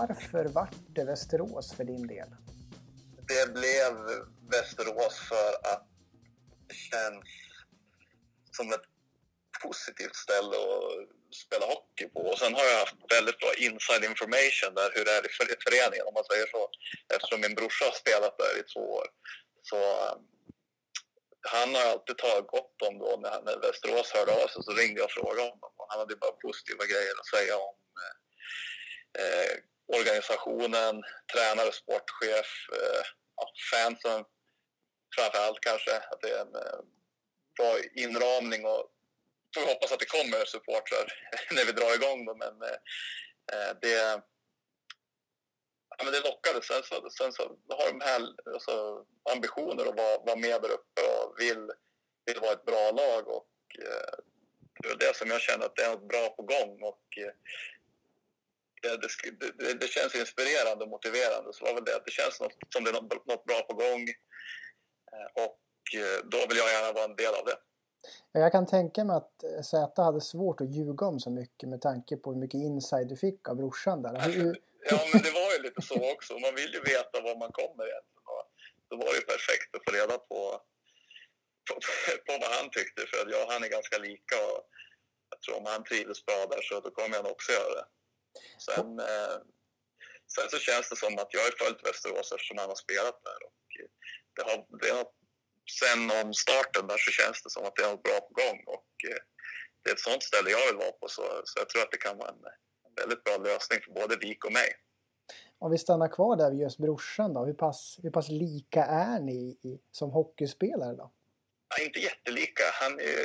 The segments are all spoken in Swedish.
varför vart det Västerås för din del? Det blev Västerås för att det känns som ett positivt ställe att spela hockey på. Och sen har jag haft väldigt bra inside information där hur det är i föreningen om man säger så. Eftersom min brorsa har spelat där i två år. Så um, han har alltid tagit gott om då när, när Västerås hörde av sig så ringde jag och frågade honom. Och han hade bara positiva grejer att säga om eh, eh organisationen, tränare, sportchef, eh, fansen framför allt kanske. Att det är en eh, bra inramning och får hoppas att det kommer supportrar när vi drar igång då, Men eh, eh, det, ja, men det lockade. Sen så, sen så har de här alltså, ambitioner att vara, vara med där uppe och vill, vill vara ett bra lag. Och, eh, det är det som jag känner att det är något bra på gång. Och, eh, det, det, det, känns inspirerande och motiverande. Så var väl det. Det känns något, som det är något, något bra på gång. Eh, och eh, då vill jag gärna vara en del av det. Jag kan tänka mig att eh, Zäta hade svårt att ljuga om så mycket med tanke på hur mycket inside du fick av brorsan där. Hur... Ja, men det var ju lite så också. Man vill ju veta var man kommer egentligen. Då var det ju perfekt att få reda på, på, på vad han tyckte. För att jag och han är ganska lika och jag tror om han trivdes bra där så då kommer han också göra det. Sen, eh, sen så känns det som att jag har följt Västerås eftersom han har spelat där. Och det, har, det något sen om starten där så känns det som att det är något bra på gång och eh, det är ett sånt ställe jag vill vara på så, så jag tror att det kan vara en, en väldigt bra lösning för både Vik och mig. Om vi stannar kvar där vid just brorsan då, hur pass, hur pass lika är ni i, som hockeyspelare då? Är inte jättelika. Han är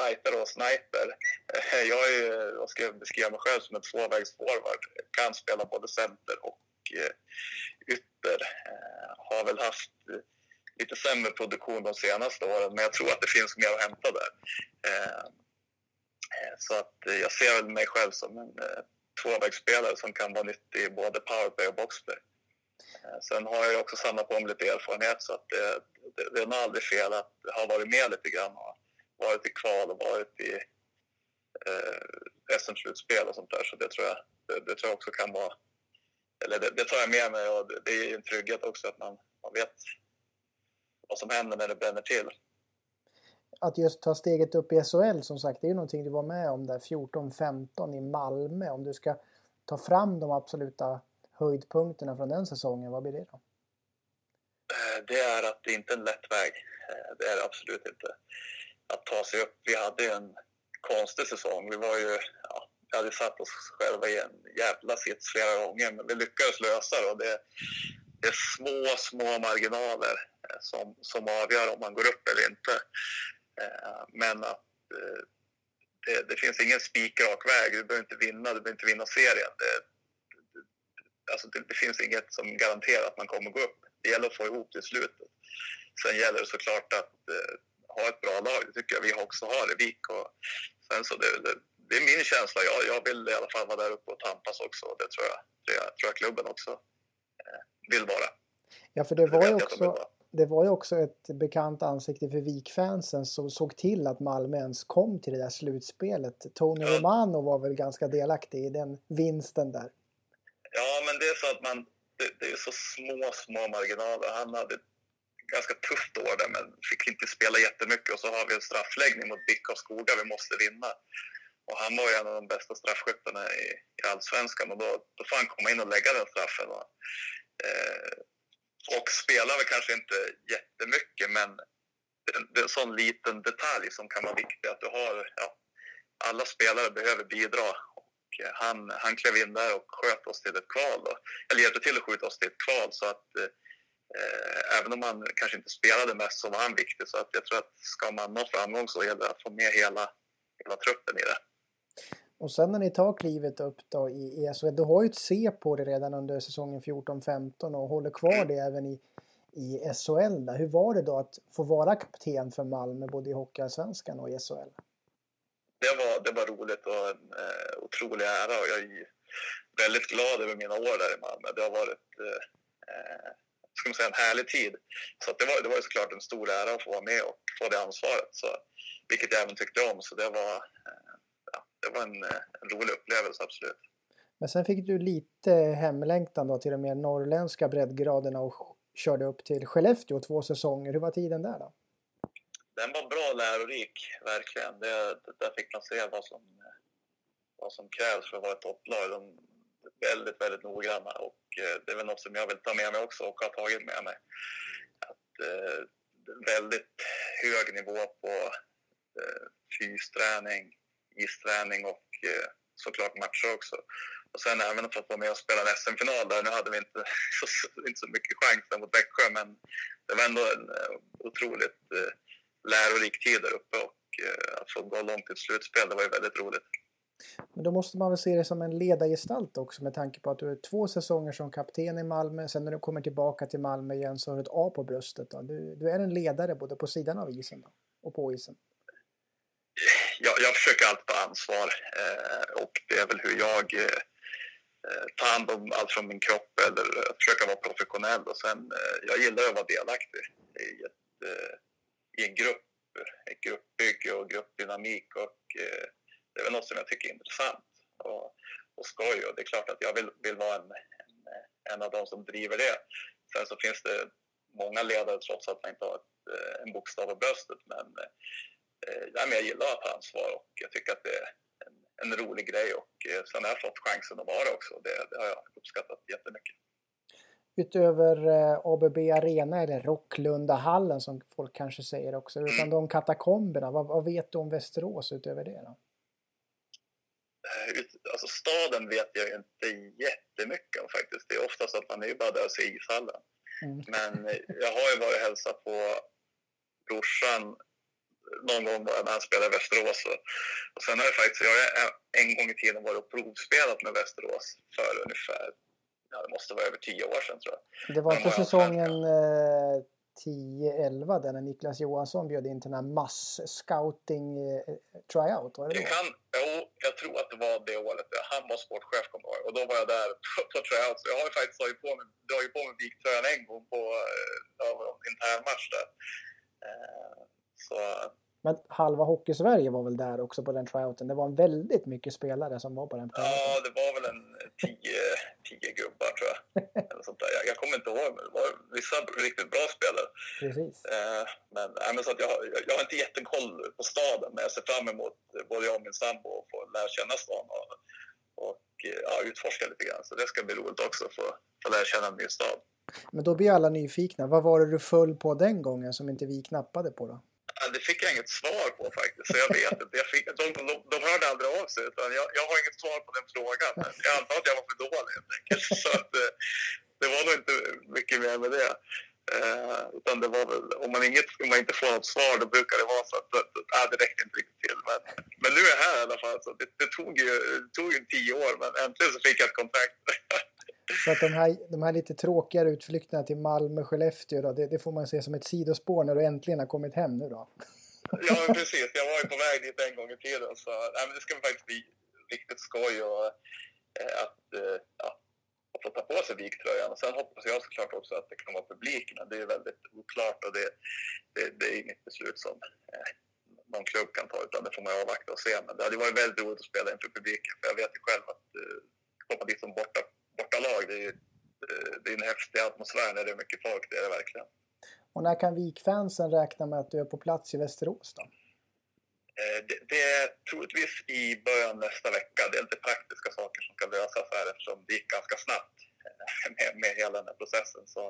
lighter och sniper. Eh, jag är, vad ska jag beskriva mig själv som en tvåvägsforward. Kan spela både center och eh, ytter. Eh, har väl haft lite sämre produktion de senaste åren, men jag tror att det finns mer att hämta där. Så att jag ser väl mig själv som en tvåvägsspelare som kan vara nyttig i både powerplay och boxplay. Sen har jag också samlat på mig lite erfarenhet så att det, det, det är nog aldrig fel att ha varit med lite grann och varit i kval och varit i eh, SM-slutspel och sånt där. Så det tror jag, det, det, tror jag också kan vara... Eller det, det tar jag med mig och det, det är en trygghet också att man, man vet vad som händer när det bränner till. Att just ta steget upp i SHL som sagt, det är ju någonting du var med om där 14-15 i Malmö. Om du ska ta fram de absoluta höjdpunkterna från den säsongen, vad blir det då? Det är att det inte är en lätt väg. Eh, det är det absolut inte. Att ta sig upp. Vi hade en konstig säsong. Vi var ju, ja, vi hade satt oss själva i en jävla sits flera gånger, men vi lyckades lösa det. Och det, det är små, små marginaler eh, som, som avgör om man går upp eller inte. Eh, men att det, det finns ingen spikrak väg. Du behöver inte vinna, du behöver inte vinna serien. Det, alltså det, det, finns inget som garanterar att man kommer gå upp. Det gäller att få ihop det i slutet. Sen gäller det såklart att eh, ha ett bra lag. Det tycker jag vi också har i Vik. Och sen så det, det, det, är min känsla. Jag, jag vill i alla fall vara där uppe och tampas också. Det tror jag, det tror jag klubben också vill vara. Ja, för det var ju också, det var ju också ett bekant ansikte för Vikfansen som såg till att Malmö ens kom till det där slutspelet. Tony. Romano var väl ganska delaktig i den vinsten där. Ja, men det är så att man... Det, det är så små, små marginaler. Han hade ett ganska tufft år där, men fick inte spela jättemycket. Och så har vi en straffläggning mot BIK och Skoga vi måste vinna. Och han var ju en av de bästa straffskyttarna i, i allsvenskan och då, då får han komma in och lägga den straffen. Och, eh, och spelar väl kanske inte jättemycket men det, det är en sån liten detalj som kan vara viktig att du har, ja, alla spelare behöver bidra han, han klev in där och sköt oss till ett kval, då, eller hjälpte till att skjuta oss till ett kval så att eh, även om han kanske inte spelade mest så var han viktig så att jag tror att ska man nå framgång så gäller det att få med hela, hela truppen i det. Och sen när ni tar klivet upp då i ESL, du har ju ett C på det redan under säsongen 14-15 och håller kvar det även i, i SHL. Där. Hur var det då att få vara kapten för Malmö både i Hockeyallsvenskan och i SHL? Det var, det var roligt otrolig ära och jag är väldigt glad över mina år där i Malmö. Det har varit eh, eh ska man säga, en härlig tid. Så det, var, det var såklart en stor ära att få vara med och få det ansvaret. Så, vilket jag även tyckte om. Så det var, eh, det var en, eh, en rolig upplevelse, absolut. Men sen fick du lite hemlängtan då till de mer norrländska breddgraderna och körde upp till Skellefteå två säsonger. Hur var tiden där då? Den var bra lärorik, verkligen. Det, där fick man se vad som, vad som krävs för att vara ett topplag. De är väldigt, väldigt noggranna och eh, det är väl något som jag vill ta med mig också och har tagit med mig. Att, eh, väldigt hög nivå på eh, fysträning, isträning och eh, såklart matcher också. Och sen även för att vara med och spela en SM-final där, nu hade vi inte så, inte så mycket chans mot Växjö men det var ändå en eh, otroligt eh, lärorik tid där uppe och eh, att få gå långt i ett slutspel, det var ju väldigt roligt. Men då måste man väl se dig som en ledargestalt också med tanke på att du är två säsonger som kapten i Malmö. Sen när du kommer tillbaka till Malmö igen så har du ett A på bröstet. Då. Du, du är en ledare både på sidan av isen då, och på isen. Jag, jag försöker alltid ta ansvar eh, och det är väl hur jag eh, eh tar hand om allt från min kropp eller eh, försöka vara professionell. Och sen, eh, jag gillar att vara delaktig i, ett, eh, i en grupp, ett gruppbygge och gruppdynamik och eh, det är väl något som jag tycker är intressant och, och skoj och det är klart att jag vill, vill vara en, en, en av de som driver det. Sen så finns det många ledare trots att man inte har ett, en bokstav på bröstet men, eh, jag gillar att ta ansvar och jag tycker att det en rolig grej och eh, sen har jag fått chansen att vara också. Det, det har jag uppskattat jättemycket. Utöver eh, ABB Arena eller Rocklundahallen som folk kanske säger också, utan mm. de katakomberna, vad, vad, vet du om Västerås utöver det då? Eh, alltså staden vet jag inte jättemycket om faktiskt. Det är ofta så att man är ju bara där och ser ishallen. Mm. Men jag har ju varit och hälsat på brorsan någon gång när han spelade i Västerås. Och, sen har jag faktiskt, jag har en gång i tiden varit och provspelat med Västerås för ungefär, ja det måste vara över tio år sedan tror jag. Det var på säsongen eh, 10-11 där när Niklas Johansson bjöd in till den här mass-scouting eh, tryout, var det det? Kan, jo, jag tror att det var det året. Han var sportchef kommer jag Och då var jag där på, på tryout. Så jag har ju faktiskt dragit på mig, dragit på mig viktröjan en gång på eh, ja, internmatch där. Eh, så... Men halva Hockeysverige var väl där också på den tryouten? Det var väldigt mycket spelare som var på den tryouten. Ja, det var väl en tio, tio gubbar tror jag. Eller sånt där. Jag, jag kommer inte ihåg, men det var vissa riktigt bra spelare. Precis. Eh, men, äh, men så att jag, jag, jag har inte jättekoll på staden, men jag ser fram emot både jag och min sambo att få lära känna stan och, och ja, utforska lite grann. Så det ska bli roligt också att få, få lära känna en ny stad. Men då blir alla nyfikna. Vad var det du föll på den gången som inte vi knappade på då? Eh, det fick jag inget svar på faktiskt, så jag vet inte. Jag fick, de, de, de hörde aldrig av sig, utan jag, jag har inget svar på den frågan. Jag antar att jag var för dålig helt enkelt. Så att, eh, det var nog inte mycket mer med det. Eh, utan det var väl, om man, inget, om man inte får något svar då brukar det vara så att äh, det räckte inte riktigt till. Men, men nu är jag här i alla fall. Så det, det tog ju det tog ju tio år men äntligen så fick jag ett kontrakt. Så att de här, de här lite tråkigare utflykterna till Malmö, Skellefteå då, det, det, får man se som ett sidospår när du äntligen har kommit hem nu då. Ja, precis. Jag var ju på väg dit en gång i tiden så nej, men det ska faktiskt bli riktigt skoj och eh, att eh, ja, få ta på sig viktröjan. Och sen hoppas jag såklart också att det kan vara publik, men det är väldigt oklart och det, det, det är inget beslut som eh, någon klubb kan ta utan det får man avvakta och se. Men det hade varit väldigt roligt att spela inför publiken för jag vet ju själv att eh, komma dit som borta bortalag. Det är ju eh, det är en häftig atmosfär när det är mycket folk, det är det verkligen. Och när kan Vikfansen räkna med att du är på plats i Västerås då? Eh, det, det är troligtvis i början nästa vecka. Det är lite praktiska saker som kan lösas här eftersom det gick ganska snabbt eh, med, med hela den här processen. Så,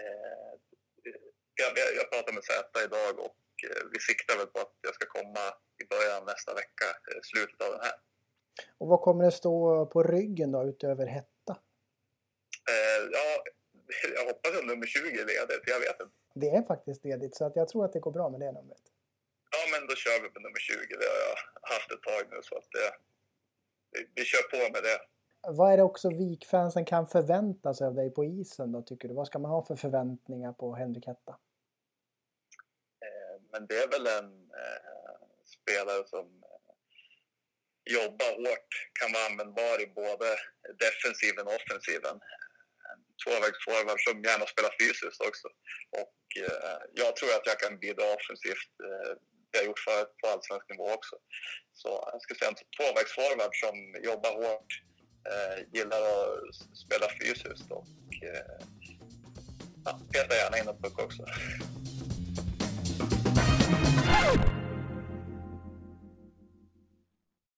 eh, jag, jag pratade med Zäta idag och vi siktar väl på att jag ska komma i början nästa vecka, slutet av den här. Och vad kommer det stå på ryggen då utöver hetta? Eh, ja, jag hoppas att nummer 20 är ledigt, jag vet inte. Det är faktiskt ledigt så att jag tror att det går bra med det numret. Ja, men då kör vi på nummer 20. Det har jag haft ett tag nu så att det, vi, vi kör på med det. Vad är det också Vikfansen kan förvänta sig av dig på isen då tycker du? Vad ska man ha för förväntningar på Henrik Hetta? Eh, men det är väl en eh, spelare som jobba hårt, kan vara användbar i både defensiven och offensiven tvåvägsforward som gärna spelar fysiskt också. Och eh, jag tror att jag kan bidra offensivt. Eh, det har jag gjort förut på allsvensk nivå också. Så jag skulle säga en tvåvägsforward som jobbar hårt, eh, gillar att spela fysiskt och eh, ja, petar gärna in en puck också.